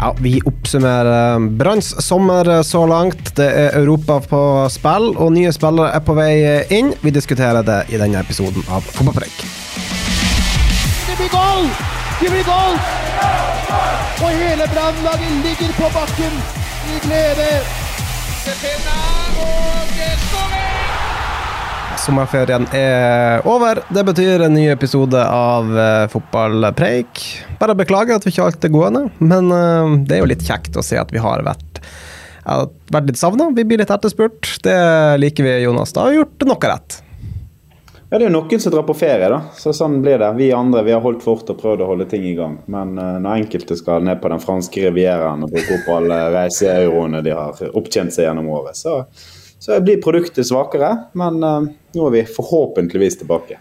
Ja, Vi oppsummerer Branns sommer så langt. Det er Europa på spill, og nye spillere er på vei inn. Vi diskuterer det i denne episoden av Fotballpreik. Det blir goal! Det blir goal! Og hele brannlaget ligger på bakken i glede. Sommerferien er over. Det betyr en ny episode av eh, Fotballpreik. Bare beklager at vi ikke alt er gående, men eh, det er jo litt kjekt å se at vi har vært, ja, vært litt savna. Vi blir litt etterspurt. Det liker vi, Jonas. Da har vi gjort noe rett. Ja, Det er jo noen som drar på ferie, da. Så sånn blir det. Vi andre vi har holdt fort og prøvd å holde ting i gang. Men uh, når enkelte skal ned på den franske rivieraen og bruke opp alle reiseeuroene de har opptjent seg gjennom året, så, så blir produktet svakere. Men uh, nå er vi forhåpentligvis tilbake.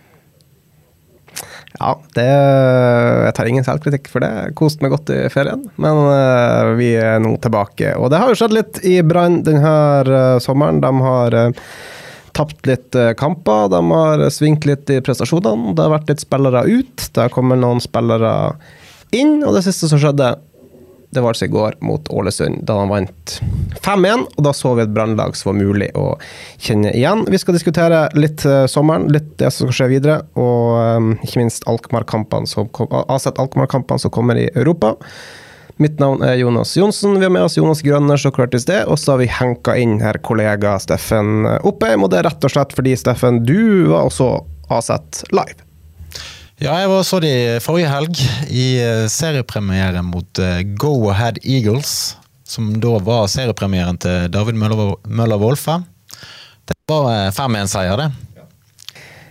Ja, det, jeg tar ingen selvkritikk for det. Kost meg godt i ferien. Men uh, vi er nå tilbake. Og det har jo skjedd litt i Brann denne uh, sommeren. De har uh, tapt litt eh, kamper. De har svingt litt i prestasjonene. Det har vært litt spillere ut. Det har kommet noen spillere inn. Og det siste som skjedde, det var altså i går mot Ålesund, da han vant 5-1. Og da så vi et brannlag som var mulig å kjenne igjen. Vi skal diskutere litt eh, sommeren, litt det som skal skje videre, og eh, ikke minst Alkmaar-kampene som, Alkmaar-kampene som kommer i Europa. Mitt navn er Jonas Johnsen. Vi har med oss Jonas Grønner, så klart i sted. Og så har vi henka inn her kollega Steffen Oppheim. Og det er rett og slett fordi, Steffen, du var også Aset live. Ja, jeg var så de forrige helg i eh, seriepremiere mot eh, Go Ahead Eagles. Som da var seriepremieren til David Møller Wolfe. Det var eh, 5-1-seier, det.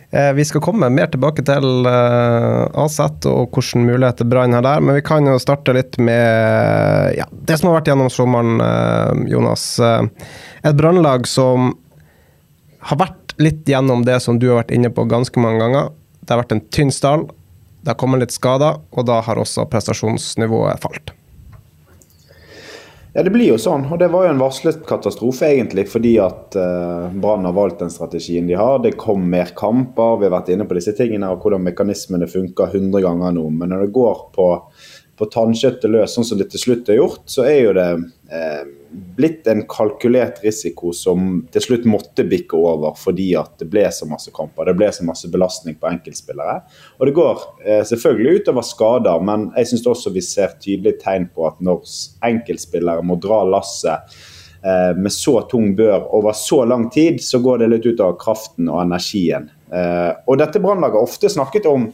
Eh, Vi skal komme mer tilbake til Aset og hvilke muligheter Brann har der, men vi kan jo starte litt med ja, det som har vært gjennom sommeren, Jonas. Et brannlag som har vært litt gjennom det som du har vært inne på ganske mange ganger. Det har vært en tynn stall, det har kommet litt skader, og da har også prestasjonsnivået falt. Ja, det blir jo sånn. Og det var jo en varslet katastrofe, egentlig, fordi at uh, Brann har valgt den strategien de har. Det kom mer kamper, vi har vært inne på disse tingene og hvordan mekanismene funker 100 ganger nå. Men når det går på, på tannkjøttet løs, sånn som det til slutt er gjort, så er jo det eh, blitt en kalkulert risiko som til slutt måtte bikke over fordi at det ble så masse kamper. Det ble så masse belastning på enkeltspillere. Og det går eh, selvfølgelig utover skader, men jeg syns også vi ser tydelige tegn på at når enkeltspillere må dra lasset eh, med så tung bør over så lang tid, så går det litt ut av kraften og energien. Eh, og dette Brannlaget har ofte snakket om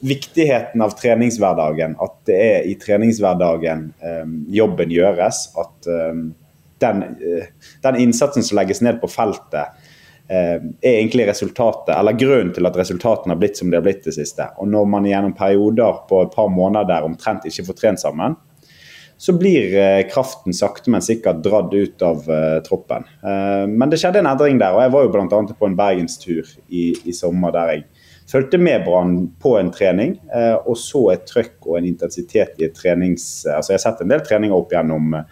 viktigheten av treningshverdagen. At det er i treningshverdagen eh, jobben gjøres. At eh, den, eh, den innsatsen som legges ned på feltet, eh, er egentlig resultatet, eller grunnen til at resultatene har blitt som de har blitt det siste. Og når man gjennom perioder på et par måneder der omtrent ikke får trent sammen, så blir eh, kraften sakte, men sikkert dratt ut av eh, troppen. Eh, men det skjedde en endring der, og jeg var jo bl.a. på en bergenstur i, i sommer der jeg fulgte med Brann på en trening, eh, og så et trøkk og en intensitet i et trenings... Altså jeg har sett en del treninger opp gjennom eh,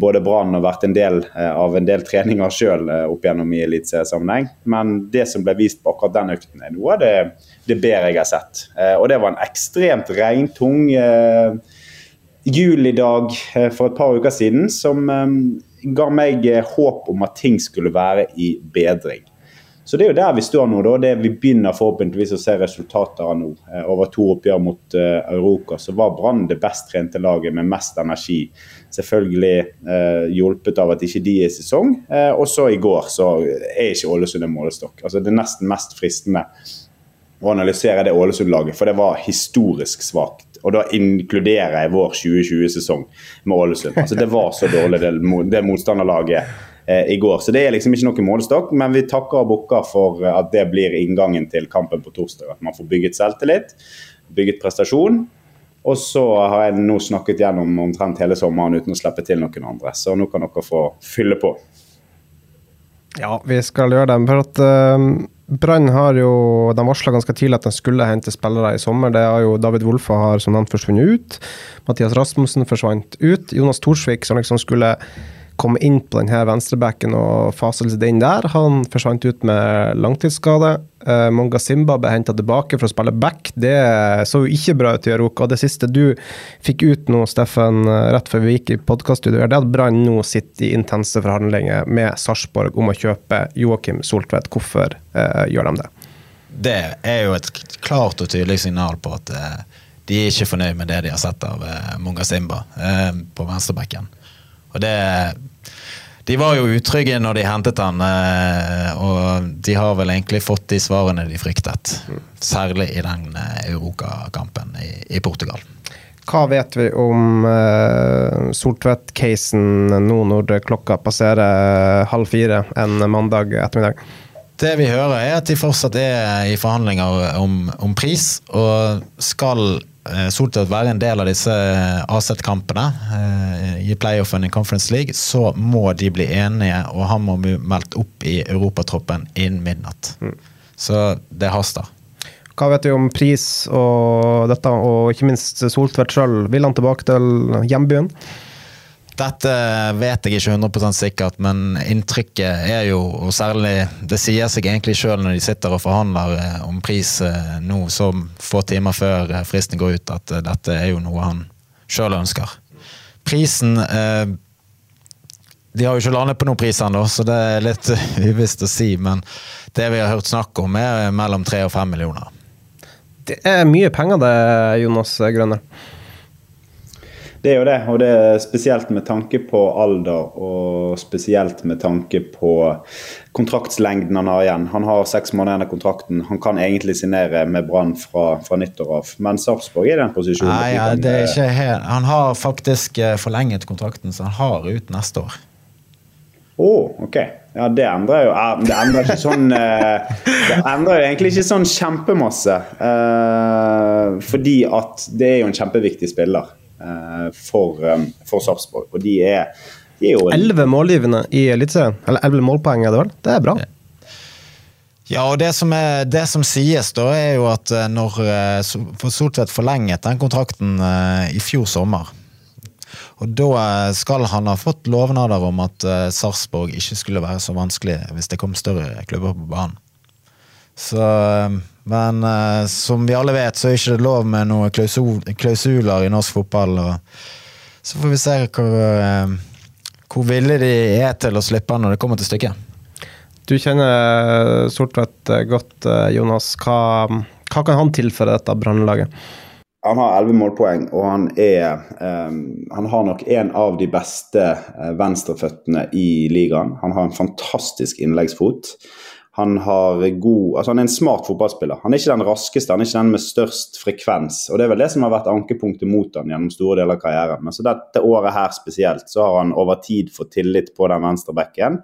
både Brann og vært en del eh, av en del treninger sjøl opp gjennom i eliteseriesammenheng. Men det som ble vist på akkurat den økten, er noe av det, det bedre jeg har sett. Eh, Og det var en ekstremt regntung eh, julidag eh, for et par uker siden som eh, ga meg eh, håp om at ting skulle være i bedring. Så det er jo der vi står nå. da, det Vi begynner forhåpentligvis å se resultater av nå. Eh, Over to oppgjør mot uh, Europa så var Brann det best trente laget med mest energi. Selvfølgelig uh, hjulpet av at ikke de er i sesong. Uh, og så i går så er ikke Ålesund en målestokk. Altså Det er nesten mest fristende å analysere det Ålesund-laget, for det var historisk svakt. Og da inkluderer jeg vår 2020-sesong med Ålesund. Altså Det var så dårlig det, det motstanderlaget i går. Så det er liksom ikke noe målestokk, men vi takker og bukker for at det blir inngangen til kampen på torsdag. At man får bygget selvtillit, bygget prestasjon. Og så har jeg nå snakket gjennom omtrent hele sommeren uten å slippe til noen andre. Så nå kan dere få fylle på. Ja, vi skal gjøre det. For at uh, Brann har jo De varsla ganske tidlig at de skulle hente spillere i sommer. Det har jo David Wolfa har som nevnt forsvunnet ut. Mathias Rasmussen forsvant ut. Jonas Thorsvik, som liksom skulle komme inn på denne venstrebacken og fase seg inn der. Han forsvant ut med langtidsskade. Uh, Monga Simba ble henta tilbake for å spille back. Det så jo ikke bra ut i Aroka. Det siste du fikk ut nå, Steffen, eh, rett før vi gikk i podkaststudio, er at Brann nå sitter i intense forhandlinger med Sarpsborg om å kjøpe Joakim Soltvedt. Hvorfor uh, gjør de det? Det er jo et klart og tydelig signal på at de er ikke fornøyd med det de har sett av Monga Simba på venstrebacken. Og det De var jo utrygge når de hentet han, eh, og de har vel egentlig fått de svarene de fryktet. Særlig i den eh, Euroca-kampen i, i, Portugal. Hva vet vi om uh, Soltvedt-casen nå når klokka passerer halv fire en mandag ettermiddag? Det vi hører, er at de fortsatt er i forhandlinger om, om pris, og skal Eh, Soltvedt være en del av disse eh, AZ-kampene eh, i playoffen i Conference League, så må de bli enige, og han må bli meldt opp i europatroppen innen midnatt. Mm. Så det haster. Hva vet du om pris og dette, og ikke minst Soltvedt sjøl? Vil han tilbake til hjembyen? Dette vet jeg ikke 100% sikkert, men inntrykket er jo, og særlig Det sier seg egentlig sjøl når de sitter og forhandler eh, om pris eh, nå så få timer før eh, fristen går ut, at dette er jo noe han sjøl ønsker. Prisen De har jo ikke landet på noen pris ennå, så det er litt uvisst å si. Men det vi har hørt snakk om, er mellom tre og fem millioner. Det er mye penger det, Jonas Grønner. Det er jo det, og det er spesielt med tanke på alder og spesielt med tanke på kontraktslengden han har igjen. Han har seks måneder igjen av kontrakten. Han kan egentlig signere med Brann fra, fra nyttår av. Men Sarpsborg er i den posisjonen. Nei, ja, det er ikke helt. Han har faktisk eh, forlenget kontrakten, så han har ut neste år. Å, oh, ok. Ja, det endrer jo Det endrer ikke sånn eh, Det endrer jo egentlig ikke sånn kjempemasse. Eh, fordi at det er jo en kjempeviktig spiller. Eh, for, eh, for Sarpsborg. Og de er, de er jo Elleve målgivende i Eliteserien. Eller elleve målpoeng, er det vel? Det er bra. Ja, og det som, er, det som, sies, da, er jo at eh, når For Soltvedt forlenget den kontrakten i fjor sommer. Og da skal han ha fått lovnader om at Sarpsborg ikke skulle være så vanskelig hvis det kom større klubber på banen. Så men uh, som vi alle vet, så er det ikke lov med noen klausul klausuler i norsk fotball. så får vi se hvor, uh, hvor ville de er til å slippe han når det kommer til stykket. Du kjenner Sortvedt godt, Jonas. Hva, hva kan han tilføre dette brannlaget? Han har elleve målpoeng, og han er um, Han har nok en av de beste venstreføttene i ligaen. Han har en fantastisk innleggsfot. Han, god, altså han er en smart fotballspiller. Han er ikke den raskeste, han er ikke den med størst frekvens. og Det er vel det som har vært ankepunktet mot han gjennom store deler av karrieren. Men så dette året her spesielt så har han over tid fått tillit på den venstre bekken.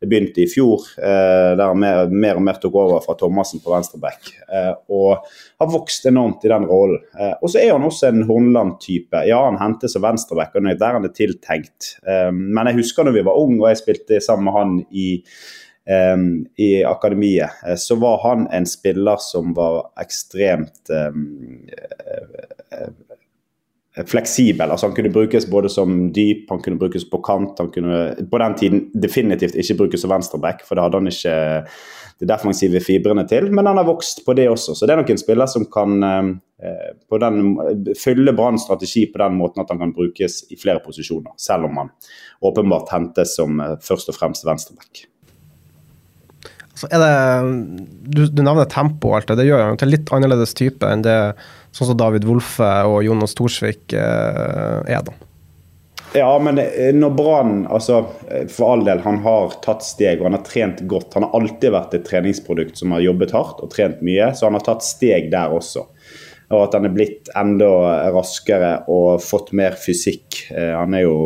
Det begynte i fjor, eh, der han mer, mer, og mer tok over fra Thomassen på venstreback. Eh, og har vokst enormt i den rollen. Eh, og så er han også en Hornland-type. Ja, han hentes som venstreback, og der han er tiltenkt. Eh, men jeg husker når vi var unge og jeg spilte sammen med han i i akademiet, eh, så var han en spiller som var ekstremt um, fleksibel. altså Han kunne brukes både som dyp, han kunne brukes på kant. han kunne På den tiden definitivt ikke brukes som venstreback, for det hadde han ikke de defensive fibrene til. Men han har vokst på det også. Så det er nok en spiller som kan eh, på den, fylle Branns strategi på den måten at han kan brukes i flere posisjoner. Selv om han åpenbart hentes som eh, først og fremst venstreback. Så er det, du, du nevner tempo og alt det. Det gjør han til litt annerledes type enn det sånn som David Wolfe og Jonas Thorsvik eh, er, da. Ja, men når Brann altså, For all del, han har tatt steg og han har trent godt. Han har alltid vært et treningsprodukt som har jobbet hardt og trent mye, så han har tatt steg der også. Og at han er blitt enda raskere og fått mer fysikk. Eh, han er jo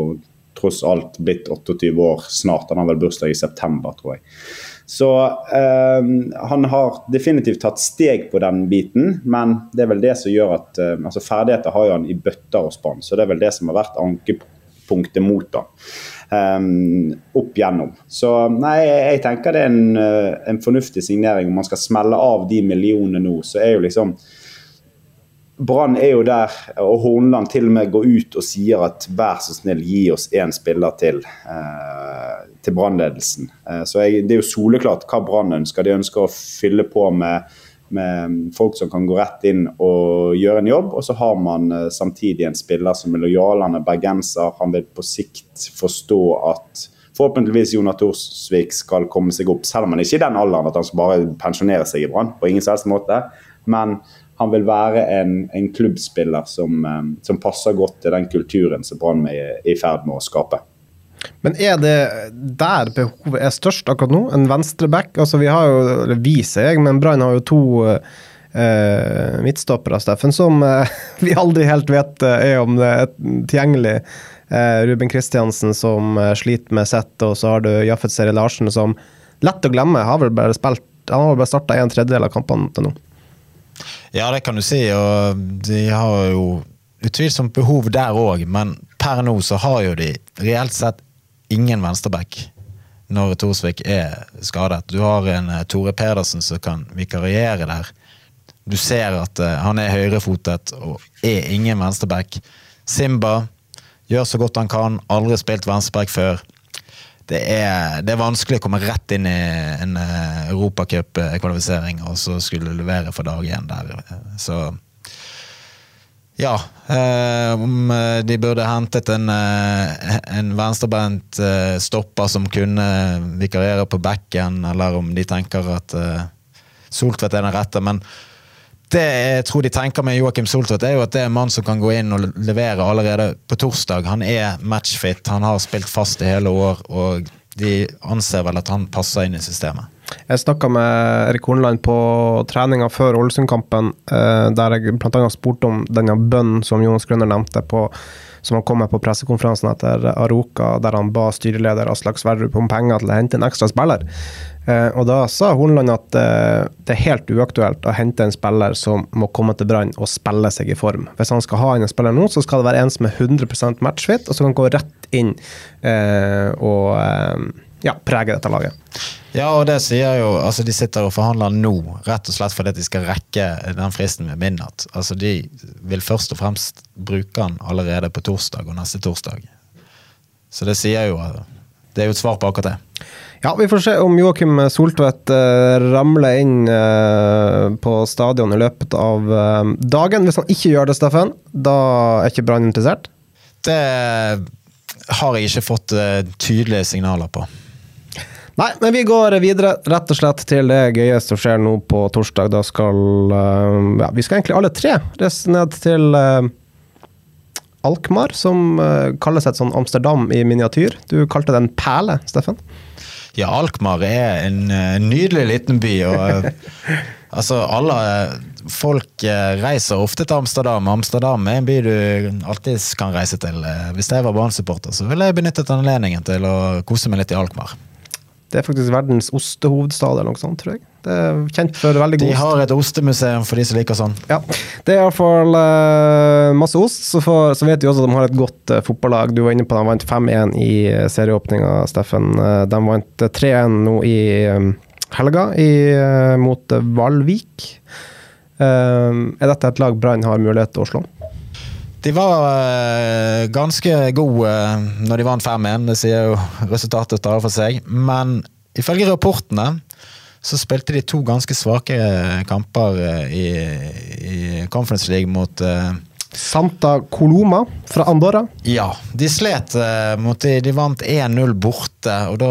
tross alt blitt 28 år snart. Han har vel bursdag i september, tror jeg. Så eh, han har definitivt tatt steg på den biten, men det er vel det som gjør at eh, altså Ferdigheter har jo han i bøtter og spann, så det er vel det som har vært ankepunktet mot da, Um, opp gjennom. Så nei, jeg tenker det er en, eh, en fornuftig signering. Om man skal smelle av de millionene nå, så er jo liksom Brann er jo der, og Hornland til og med går ut og sier at vær så snill, gi oss én spiller til eh, til brannledelsen. Eh, så jeg, det er jo soleklart hva Brann ønsker. De ønsker å fylle på med, med, folk som kan gå rett inn og gjøre en jobb. Og så har man eh, samtidig en spiller som er lojal, han er bergenser. Han vil på sikt forstå at forhåpentligvis Jonas Thorsvik skal komme seg opp, selv om han ikke er i den alderen at han skal bare pensjonere seg i Brann. på ingen selvs måte. Men han vil være en, en klubbspiller som, eh, som, passer godt til den kulturen som Brann er i ferd med å skape. Men er det der behovet er størst akkurat nå? En venstreback? Altså vi har jo, eller vi ser jeg, men Brann har jo to eh, midtstoppere, Steffen, som eh, vi aldri helt vet uh, er om det er tilgjengelig. Ruben Kristiansen som sliter med sitt, og så har du Jaffet Seri Larsen som lett å glemme, har vel bare spilt Han har vel bare starta en tredjedel av kampene til nå. Ja, det kan du si, og de har jo utvilsomt behov der òg, men per nå så har jo de reelt sett ingen venstreback når Thorsvik er skadet. Du har en uh, Tore Pedersen som kan vikariere der. Du ser at uh, han er høyrefotet og er ingen venstreback. Simba gjør så godt han kan, aldri spilt venstreback før. Det er, det er, vanskelig å komme rett inn i en uh, europacupkvalifisering og så skulle levere for dag én der. Så ja. Eh, om eh, de burde hentet en, eh, en venstrebeint eh, stopper som kunne vikariere på bekken, eller om de tenker at eh, Soltvedt er den rette. Men det jeg tror de tenker med Joakim Soltvedt, er jo at det er en mann som kan gå inn og levere allerede på torsdag. Han er matchfit, han har spilt fast i hele år, og de anser vel at han passer inn i systemet. Jeg snakka med Erik Hornland på treninga før Ålesund-kampen, eh, der jeg bl.a. spurte om denne bønnen som Jonas Grønner nevnte, på, som han kom med på pressekonferansen etter Aroka, der han ba styreleder Aslak Sverdrup om penger til å hente en ekstra spiller. Eh, og da sa Hornland at eh, det er helt uaktuelt å hente en spiller som må komme til Brann og spille seg i form. Hvis han skal ha inn en spiller nå, så skal det være en som er 100% matchfit, og som kan gå rett inn og ja, prege dette laget. Ja, og det sier jo Altså, de sitter og forhandler nå, rett og slett fordi de skal rekke den fristen ved midnatt. Altså, de vil først og fremst bruke den allerede på torsdag og neste torsdag. Så det sier jo Det er jo et svar på akkurat det. Ja, vi får se om Joakim Soltvedt uh, ramler inn uh, på stadion i løpet av uh, dagen. Hvis han ikke gjør det, Steffen, da er ikke Brann interessert? Det har jeg ikke fått tydelige signaler på. Nei, men vi går videre rett og slett til det gøye som skjer nå på torsdag. Da skal ja, Vi skal egentlig alle tre reise ned til Alkmaar, som uh, kalles et sånn Amsterdam i miniatyr. Du kalte det en perle, Steffen? Ja, Alkmaar er en nydelig liten by. og Altså, alle folk reiser ofte til Amsterdam. Amsterdam er en by du alltid kan reise til. Hvis jeg var Brann-supporter, så ville jeg benyttet anledningen til å kose meg litt i Alkmaar. Det er faktisk verdens ostehovedstad eller noe sånt, tror jeg. Det er kjent for veldig god ost. De har et ostemuseum for de som liker sånn. Ja. Det er iallfall uh, masse ost. Så, for, så, vet vi også at de har et godt uh, fotballag. Du var inne på at de vant 5-1 i uh, serieåpninga, Steffen. Uh, de vant 3-1 nå i um, helga i, mot Valvik. er dette et lag Brann har mulighet til å slå? De var uh, ganske gode uh, når de vant 5-1, det sier jo resultatet taler for seg. Men ifølge rapportene så spilte de to ganske svake kamper uh, i, i, Conference League mot Santa Coloma fra Andorra. Ja, de slet. mot de, de vant 1-0 borte, og da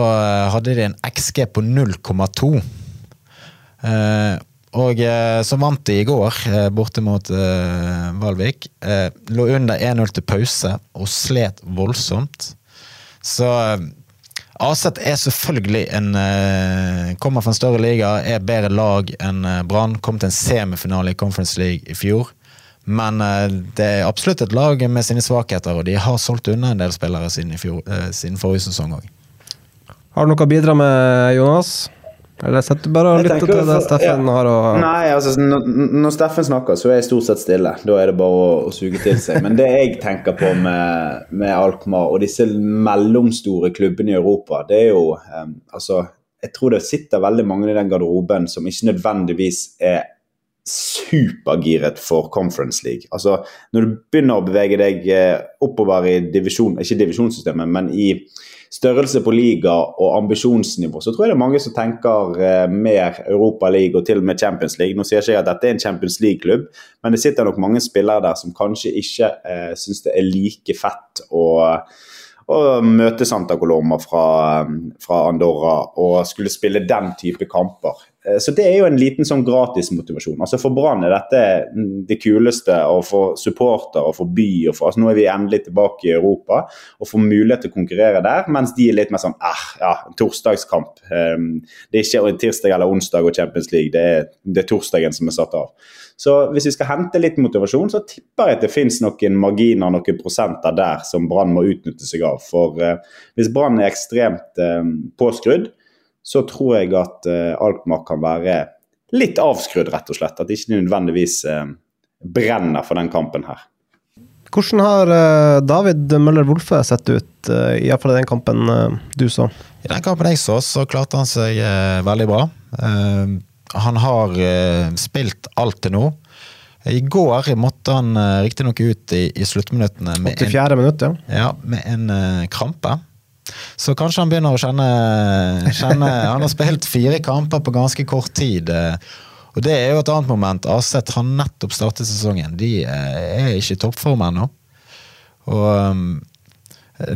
hadde de en XG på 0,2. Og eh, så vant de i går, eh, borte mot eh, Valvik. Eh, lå under 1-0 til pause og slet voldsomt. Så eh, Aset er selvfølgelig en eh, Kommer fra en større liga, er bedre lag enn Brann. Kom til en semifinale i Conference League i fjor. Men det er absolutt et lag med sine svakheter, og de har solgt unna en del spillere siden, fjor, siden forrige sesong òg. Har du noe å bidra med, Jonas? Eller sitter du bare og lytter til det Steffen ja. har å Nei, altså når, når Steffen snakker, så er jeg stort sett stille. Da er det bare å, å suge til seg. Men det jeg tenker på med, med Alkmaar og disse mellomstore klubbene i Europa, det er jo um, Altså, jeg tror det sitter veldig mange i den garderoben som ikke nødvendigvis er supergiret for Conference League. Altså, når du begynner å bevege deg eh, oppover i divisjon, ikke divisjonssystemet, men i størrelse på liga og ambisjonsnivå, så tror jeg det er mange som tenker eh, mer Europa League og til og med Champions League. Nå sier ikke jeg at dette er en Champions League-klubb, men det sitter nok mange spillere der som kanskje ikke eh, syns det er like fett å å møte Santa Coloma fra, fra Andorra og skulle spille den type kamper. Eh, Så det er jo en liten sånn gratismotivasjon. Altså For Brann er dette det kuleste, og for supporter og for by og for, altså Nå er vi endelig tilbake i Europa og får mulighet til å konkurrere der, mens de er litt mer sånn eh, ja, torsdagskamp. Eh, Det er ikke tirsdag eller onsdag og Champions League, det er, det er torsdagen som er satt av. Så hvis vi skal hente litt motivasjon, så tipper jeg at det finnes noen marginer, noen prosenter der som Brann må utnytte seg av. For eh, hvis Brann er ekstremt eh, påskrudd, så tror jeg at eh, Alkmaar kan være litt avskrudd, rett og slett. At ikke nødvendigvis eh, brenner for den kampen her. Hvordan har eh, David Møller Wolfe sett ut, uh, iallfall i den kampen eh, du så? I den kampen jeg så, så klarte han seg eh, veldig bra. Eh, han har eh, spilt alt til nå. I går måtte han eh, riktignok ut i, i sluttminuttene med en, minutt, ja. ja, med en eh, krampe. Så kanskje han begynner å kjenne, kjenne Han har spilt fire kamper på ganske kort tid. eh, og det er jo et annet moment. Aset har nettopp startet sesongen. De eh, er ikke i toppform ennå. Og um,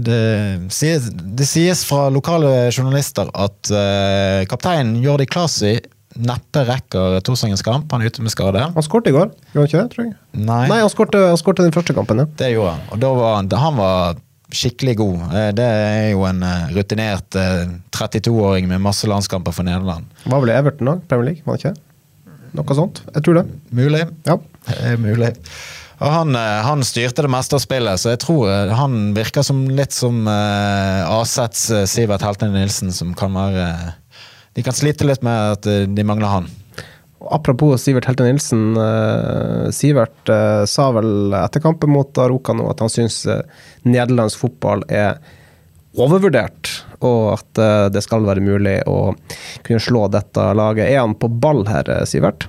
det sies, det sies fra lokale journalister at uh, kapteinen Jordi Klasi neppe rekker torsdagens kamp. Han er ute med skade. Han skåret i går, gjorde han ikke det? tror jeg? Nei, Nei, han skåret den første kampen, ja. det gjorde han. Og da var han, han var skikkelig god. Eh, Det er jo en eh, rutinert eh, 32-åring med masse landskamper for Nederland. Var vel Everton da? Premier League? Var det ikke det? Noe sånt? Jeg tror det. Mulig. Ja. Mulig. Han, eh, han styrte det meste av spillet, så jeg tror eh, han virker som litt som uh, Asets eh, Sivert Heltene Nilsen, som kan være eh, De kan slite litt med at eh, de mangler han. Apropos Sivert Helte Nilsen. eh, Sivert eh, sa vel etter kampen mot Aroka nå at han syns uh, nederlandsk fotball er overvurdert, og at eh, det skal være mulig å kunne slå dette laget. Er han på ball her, eh, Sivert?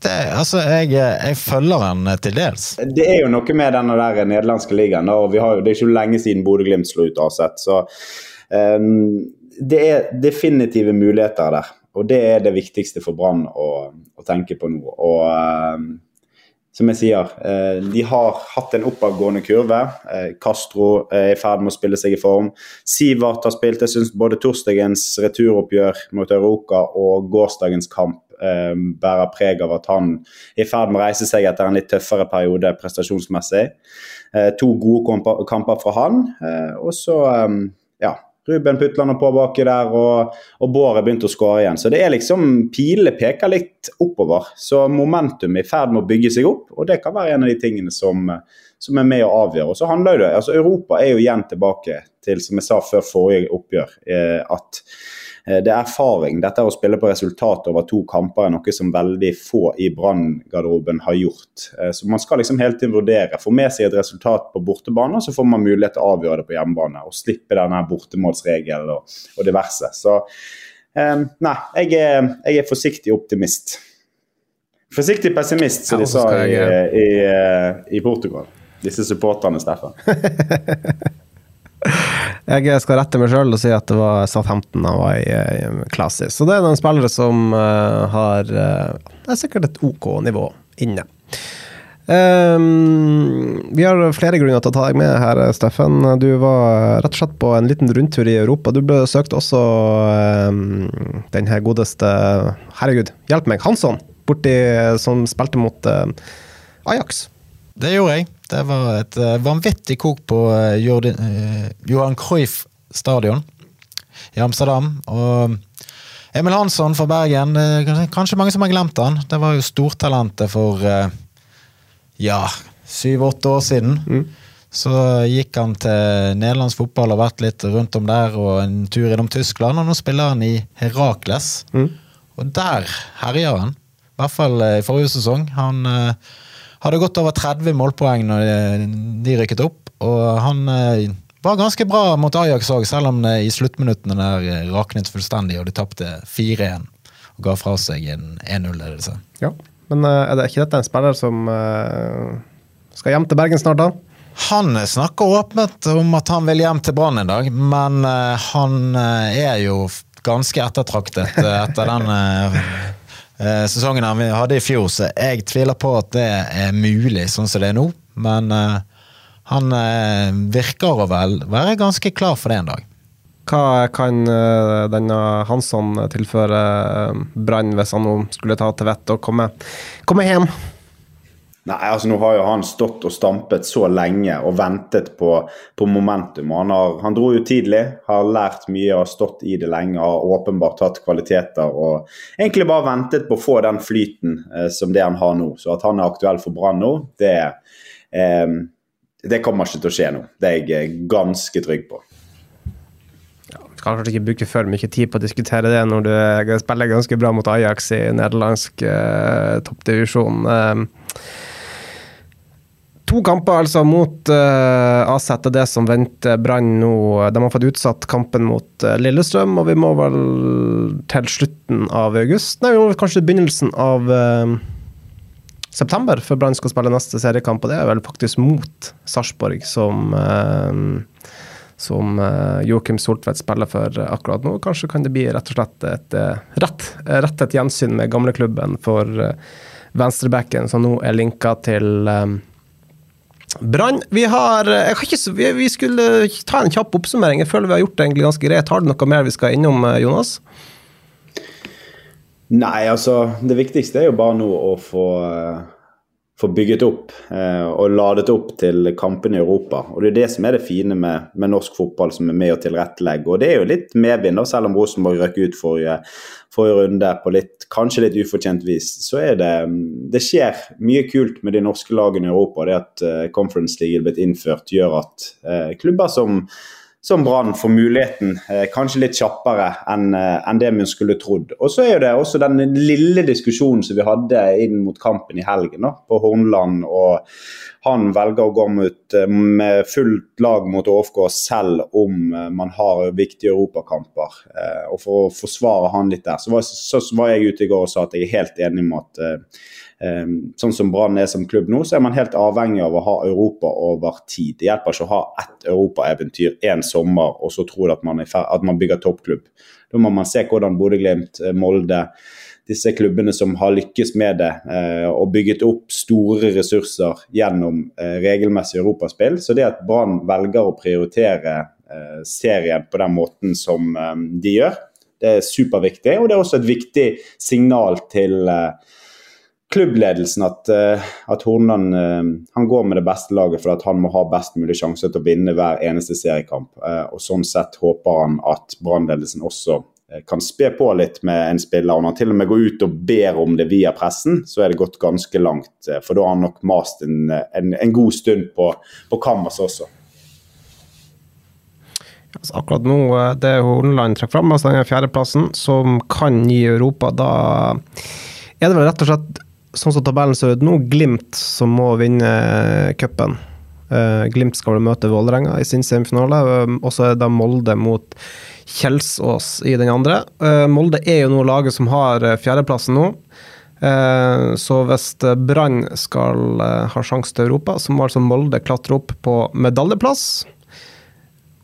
Det, altså, jeg, jeg følger han eh, til dels. Det er jo noe med denne der nederlandske ligaen. og vi har Det er ikke lenge siden Bodø-Glimt slo ut Aset. Så um, det er definitive muligheter der. Og det er det viktigste for Brann å, å tenke på nå. Og ehm, som jeg sier, eh, de har hatt en oppadgående kurve. Eh, Castro er i ferd med å spille seg i form. Sivert har spilt. Jeg syns både torsdagens returoppgjør mot Europa og gårsdagens kamp eh, bærer preg av at han er i ferd med å reise seg etter en litt tøffere periode prestasjonsmessig. Eh, to gode kamper, fra han. Eh, og så, eh, ja Ruben Putland på baki der, og, og Bård er begynt å skåre igjen. Så det er liksom Pilene peker litt oppover. Så momentum er i ferd med å bygge seg opp, og det kan være en av de tingene som, som er med å avgjøre. Og så handler det, altså Europa er jo igjen tilbake til, som jeg sa før forrige oppgjør, eh, at det er erfaring. Dette å spille på resultat over to kamper er noe som veldig få i Brann-garderoben har gjort. Eh, Så man skal liksom hele tiden vurdere. Få med seg et resultat på bortebane, så får man mulighet til å avgjøre det på hjemmebane. Og slippe denne bortemålsregelen og, og diverse. Så eh, nei, jeg er, jeg er forsiktig optimist. Forsiktig pessimist, som de sa i, i, eh, i Portugal. Disse supporterne, Steffen. Jeg skal rette meg sjøl og si at det var Southampton han var i, i Klassis. Så det er noen spillere som uh, har uh, er sikkert et OK nivå inne. Um, vi har flere grunner til å ta deg med her, Steffen. Du var rett og slett på en liten rundtur i Europa. Du besøkte også um, den her godeste Herregud, hjelp meg! Hansson! Borti, som spilte mot uh, Ajax. Det gjorde jeg. Det var et eh, vanvittig kok på eh, eh, Johan Cruyff stadion i Amsterdam. Og Emil Hansson fra Bergen, er kanskje- mange som har glemt han. Det var jo stortalentet for ja, syv-åtte år siden. Så gikk han til nederlandsk fotball og vært litt rundt om der, og en tur innom Tyskland. Og nå spiller han i Herakles. Mm. Og der herjer han. I hvert fall i forrige sesong. Han eh, hadde gått over 30 målpoeng når de, de rykket opp, og han eh, var ganske bra mot Ajax òg, selv om det i sluttminuttene der eh, raknet fullstendig, og de tapte 4-1 og ga fra seg en 1-0-ledelse. Ja. Men eh, er det ikke dette en spiller som eh, skal hjem til Bergen snart, da? Han snakker åpent om at han vil hjem til Brann en dag, men eh, han eh, er jo ganske ettertraktet eh, etter den eh, sesongen han hadde i fjor, så jeg tviler på at det er mulig sånn som det er nå. Men eh, han eh, virker å vel være ganske klar for det en dag. Hva kan denne Hansson tilføre Brann hvis han nå skulle ta til vett og komme, komme hjem? Nei, altså Nå har jo han stått og stampet så lenge og ventet på, på momentum. Han, har, han dro jo tidlig, har lært mye, har stått i det lenge, har åpenbart hatt kvaliteter og egentlig bare ventet på å få den flyten eh, som det han har nå. Så at han er aktuell for Brann nå, det, eh, det kommer ikke til å skje nå. Det er jeg eh, ganske trygg på. Vi skal kanskje ikke bruke for mye tid på å diskutere det når du spiller ganske bra mot Ajax i nederlandsk eh, toppdivisjon. Eh, to kamper altså mot uh, AZ er det som venter Brann nå. De har fått utsatt kampen mot uh, Lillestrøm, og vi må vel til slutten av august? Nei, vi må vel kanskje begynnelsen av uh, september før Brann skal spille neste seriekamp, og det er vel faktisk mot Sarpsborg som uh, som eh, Joakim Soltvedt spiller for eh, akkurat nå. Kanskje kan det bli rett og slett et eh, rett, eh, rett et gjensyn med gamleklubben for eh, venstrebacken, som nå er linka til eh, Brann. Vi har ikke, vi skulle ta en kjapp oppsummering. Jeg føler vi har gjort det egentlig ganske greit. Har du noe mer vi skal innom, eh, Jonas? Nei, altså Det viktigste er jo bare nå å få, eh, få bygget opp eh, og ladet opp til kampene i Europa. Og Det er det som er det fine med, med norsk fotball, som er med å tilrettelegge. Og Det er jo litt medvind, da, selv om Rosenborg røk ut forrige, forrige runde på litt, kanskje litt ufortjent vis. Så er det det skjer mye kult med de norske lagene i Europa. Det at eh, Conference League er blitt innført, gjør at eh, klubber som som Brann får muligheten eh, kanskje litt kjappere enn en det vi skulle trodd. Og så er det også den lille diskusjonen som vi hadde inn mot kampen i helgen da, på Hornland. og Han velger å gå mot, eh, med fullt lag mot ÅFK selv om eh, man har viktige europakamper. Eh, og For å forsvare han litt der, så var, så, var jeg ute i går og sa at jeg er helt enig med at eh, Eh, sånn som Brann er som klubb nå, så er man helt avhengig av å ha Europa over tid. Det hjelper ikke å ha ett europaeventyr én sommer og så tro at at man bygger toppklubb. Da må man se hvordan Bodø-Glimt, eh, Molde, disse klubbene som har lykkes med det eh, og bygget opp store ressurser gjennom eh, regelmessig europaspill. Så det at Brann velger å prioritere serien på den måten som de gjør, det er superviktig. Og det er også et viktig signal til eh, klubbledelsen at, eh, at Hornland eh, han går med det beste laget for at han må ha best mulig sjanse til å vinne hver eneste seriekamp. Eh, og Sånn sett håper han at Brannledelsen også kan spe på litt med en spiller. Og når han til og med går ut og ber om det via pressen, så er det gått ganske langt. For da har han nok mast en, en, en god stund på, på Kammers også. Altså, akkurat nå, det Horneland trekker fram, altså den fjerdeplassen, som kan gi Europa, da er det vel rett og slett sånn som tabellen ser ut nå, Glimt som må vinne cupen. Eh, Glimt skal vel møte Vålerenga i sin semifinale, eh, og så er det Molde mot Kjelsås i den andre. Eh, Molde er jo nå laget som har eh, fjerdeplassen nå. Eh, Så hvis eh, Brann skal eh, ha sjanse til Europa, så må altså Molde klatre opp på medaljeplass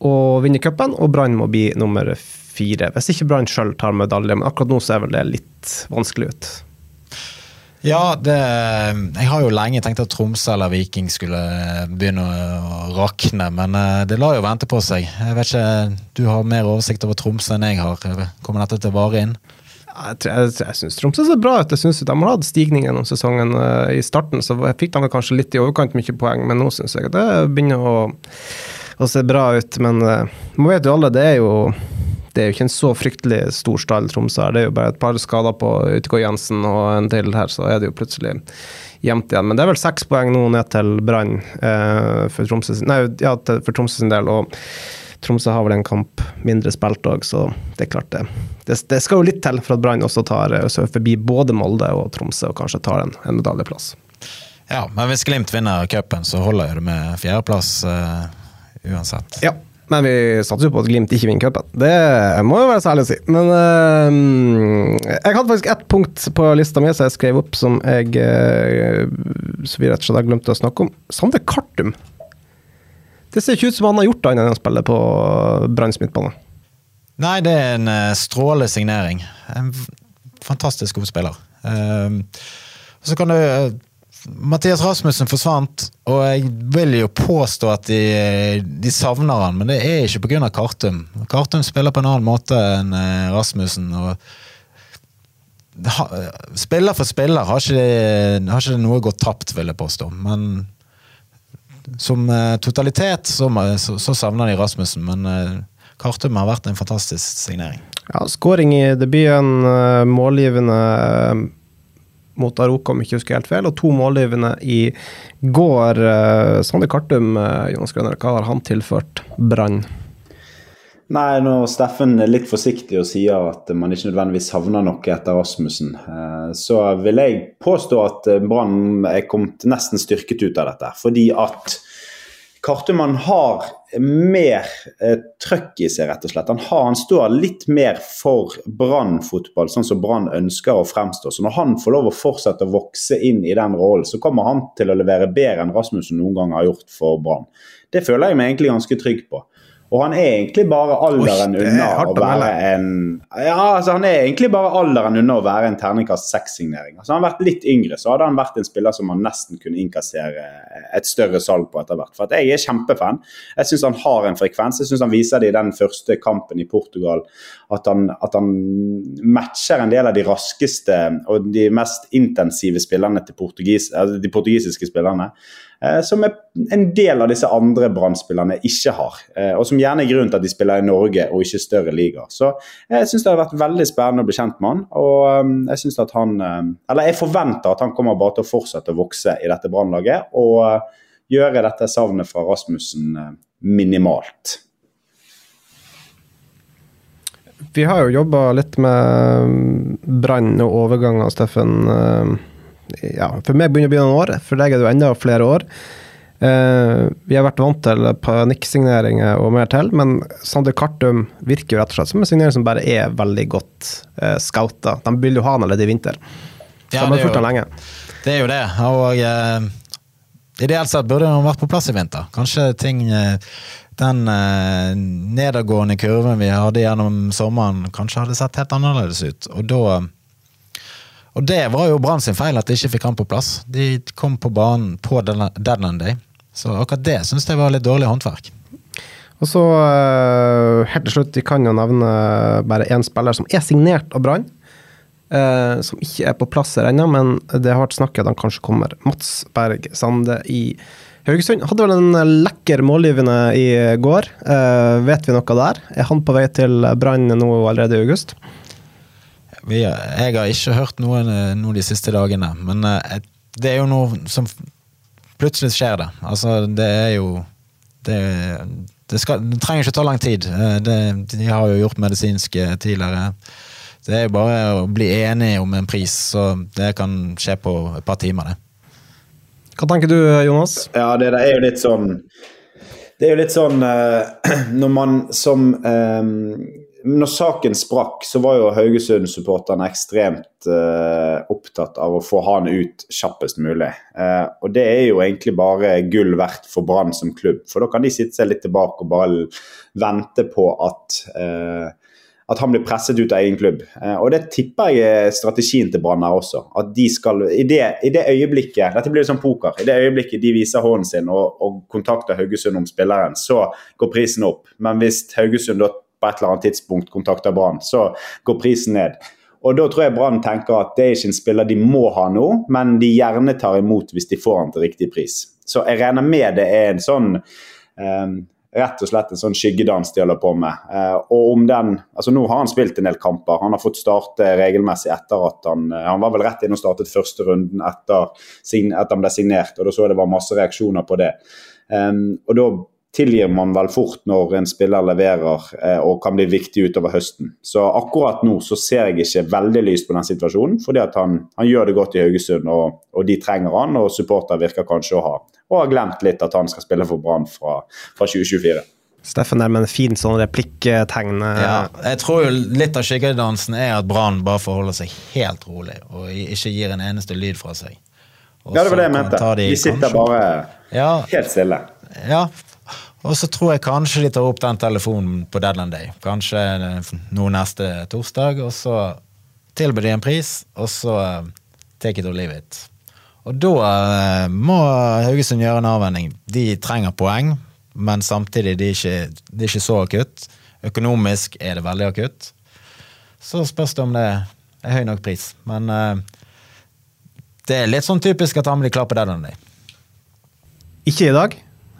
og vinne cupen, og Brann må bli nummer fire. Hvis ikke Brann sjøl tar medalje, men akkurat nå ser vel det litt vanskelig ut. Ja, det, jeg har jo lenge tenkt at Tromsø eller Viking skulle begynne å rakne, men eh, det lar jo vente på seg. Jeg vet ikke, Du har mer oversikt over Tromsø enn jeg har. Kommer dette til å vare inn? Jeg, jeg, jeg syns Tromsø ser bra ut. Jeg synes De har hatt stigning gjennom sesongen. Eh, I starten så fikk de kanskje litt i overkant mye poeng, men nå syns jeg det begynner å, å se bra ut. Men uh, man vet jo alle, det er jo det er jo ikke en så fryktelig stor stall Tromsø her. Det er jo bare et par skader på Utegård Jensen og en til her, så er det jo plutselig jevnt igjen. Men det er vel seks poeng nå ned til Brann eh, for, Tromsø, ja, sin del. og Tromsø har vel en kamp mindre spilt òg, så det er klart det. det. det. skal jo litt til for at Brann også tar eh, forbi både Molde og Tromsø og kanskje tar en, en medaljeplass. Ja, men hvis Glimt vinner cupen, så holder det med fjerdeplass uh, uansett. Ja, men vi satser jo på at Glimt ikke vinner cupen. Det må jo være særlig å si. Men uh, jeg hadde faktisk ett punkt på lista mi som jeg skrev opp som jeg uh, så vi rett og slett har å snakke om. Sander Kartum. Det ser ikke ut som han har gjort annet enn å spille på Branns midtbane. Nei, det er en uh, strålende signering. En fantastisk god spiller. Uh, så kan du Mathias Rasmussen forsvant, og jeg vil jo påstå at de, de savner han, men det er ikke pga. Kartum. Kartum spiller på en annen måte enn eh, Rasmussen. og Spiller for spiller har ikke, det, har ikke det noe gått tapt, vil jeg påstå. Men som eh, totalitet så, så, så savner de Rasmussen, men eh, Kartum har vært en fantastisk signering. Ja, Skåring i debuten, målgivende mot Aroka, om ikke husker helt feil, og to målgivende i går. Uh, Sander Kartum, uh, Jonas Grønner, hva har han tilført Brann? Nei, når Steffen er litt forsiktig og sier at man ikke nødvendigvis savner noe etter Rasmussen, uh, så vil jeg påstå at Brann er kommet nesten styrket ut av dette. Fordi at Kartumann har mer eh, trøkk i seg, rett og slett. Han, har, han står litt mer for Brann-fotball, sånn som Brann ønsker å fremstå. Så når han får lov å fortsette å vokse inn i den rollen, så kommer han til å levere bedre enn Rasmussen noen gang har gjort for Brann. Det føler jeg meg egentlig ganske trygg på. Og han er egentlig bare alderen Oi, unna å være en Ja, altså han er egentlig bare alderen unna å være en terningkast seks-signering. Altså, han har vært litt yngre, så hadde han vært en spiller som man nesten kunne innkassere et større salg på etter hvert. For at jeg er kjempefan. Jeg syns han har en frekvens. Jeg syns han viser det i den første kampen i Portugal. At han, at han, matcher en del av de raskeste og de mest intensive spillerne til portugis, altså de portugisiske spillerne. Eh, som en del av disse andre brann ikke har. Eh, og som gjerne er grunnen til at de spiller i Norge og ikke større ligaer. Så jeg syns det har vært veldig spennende å bli kjent med han. Og eh, jeg synes at han Eller jeg forventer at han kommer bare til å fortsette å vokse i dette brannlaget. Og gjøre dette savnet fra Rasmussen minimalt. Vi har jo jobba litt med brann og overganger, Steffen ja, for meg begynner å bli noen år, for deg er det jo enda flere år. Uh, vi har vært vant til panikksigneringer og mer til, men Sander Kartum virker jo rett og slett som en signering som bare er veldig godt uh, scouta. De vil jo ha han allerede i vinter. Så ja, de har fulgt han lenge. Det er jo det. Og ideelt sett burde den vært på plass i vinter. Kanskje ting Den nedadgående kurven vi hadde gjennom sommeren, kanskje hadde sett helt annerledes ut. Og da og det var jo Brann sin feil at de ikke fikk han på plass. De kom på banen på deadline day. Så akkurat det syns jeg var litt dårlig håndverk. Og så uh, helt til slutt, vi kan jo nevne bare én spiller som er signert av Brann. Uh, som ikke er på plass her ennå, men det har vært snakket at han kanskje kommer. Mats Berg Sande i Haugesund. Hadde vel en lekker målgivende i går. Eh, vet vi noe der? Er han på vei til Brann nå allerede i august? Jeg har ikke hørt noe, noe de siste dagene, men uh, det er jo noe som Plutselig skjer det. Altså, det er jo Det, det, skal, det trenger ikke ta lang tid. Uh, det, de har jo gjort medisinske tidligere. Det er jo bare å bli enige om en pris, så det kan skje på et par timer, det. Hva tenker du, Jonas? Ja, det er jo litt sånn Det er jo litt sånn uh, når man som um når saken sprakk, så var jo Haugesund-supporterne ekstremt uh, opptatt av å få han ut kjappest mulig. Uh, og det er jo egentlig bare gull verdt for Brann som klubb. For da kan de sitte seg litt tilbake og bare vente på at, uh, at han blir presset ut av egen klubb. og det tipper jeg er strategien til Brann her også. At de skal, i det, i det, øyeblikket Dette blir jo sånn poker. I det øyeblikket de viser hånden sin og, og kontakter Haugesund om spilleren, så går prisen opp. Men hvis Haugesund da på et eller annet tidspunkt kontakter Brann, så går prisen ned. Og Da tror jeg Brann tenker at det er ikke en spiller de må ha nå, men de gjerne tar imot hvis de får han til riktig pris. Så jeg regner med det er en sånn um, rett og slett en sånn skyggedans de holder på med. Eh, og om den, altså Nå har han spilt en del kamper. Han har fått starte regelmessig etter at han eh, Han var vel rett inn og startet første runden etter at han ble signert, og da så jeg det var masse reaksjoner på det. Og da tilgir man vel fort når en spiller leverer eh, og kan bli viktig utover høsten. Så akkurat nå så ser jeg ikke veldig lyst på den situasjonen, fordi at han, han gjør det godt i Haugesund, og, og de trenger han, og supporter virker kanskje å ha og har glemt litt at han skal spille for Brann fra, fra 2024. Steffen der med en fin sånn replikktegn. eh. Ja, jeg tror jo litt av skyggedansen er at Brann bare forholder seg helt rolig og ikke gir en eneste lyd fra seg. Og Ja, det var det jeg mente. De, De sitter kanskje- bare ja, helt stille. ja. Og så tror jeg kanskje de tar opp den telefonen på deadline day. Kanskje nå neste torsdag, og så tilbyr de en pris, og så eh, take it or leave it. Og da eh, må Haugesund gjøre en avveining. De trenger poeng, men samtidig de er ikke, de er ikke så akutt. Økonomisk er det veldig akutt. Så spørs det om det er høy nok pris. Men eh, det er litt sånn typisk at han blir klar på deadline day. Ikke i dag.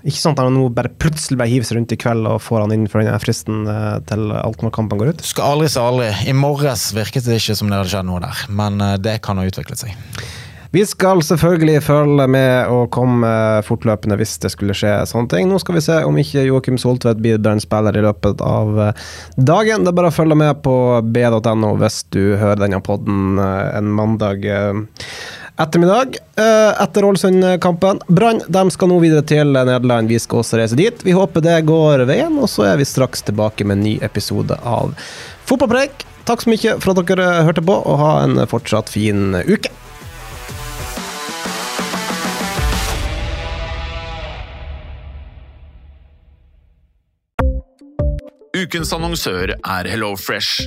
Ikke sånn at han nå bare plutselig bare hiver seg rundt i kveld og får han inn for den fristen til til når kampen går ut. Skal aldri si aldri. I morges virket det ikke som det hadde skjedd noe der, men eh, det kan ha utviklet seg. Vi skal selvfølgelig følge med og komme fortløpende hvis det skulle skje sånne ting. Nå skal vi se om ikke Joakim Soltvedt blir Brann-spiller i løpet av eh, dagen. Det er bare å følge med på b.no hvis du hører denne podden eh, en mandag eh, ettermiddag eh, etter Ålesund-kampen. Brann de skal nå videre til Nederland. Vi skal også reise dit. Vi håper det går veien, og så er vi straks tilbake med en ny episode av Fotballpreik. Takk så mye for at dere hørte på, og ha en fortsatt fin uke. Ukens annonsør er HelloFresh.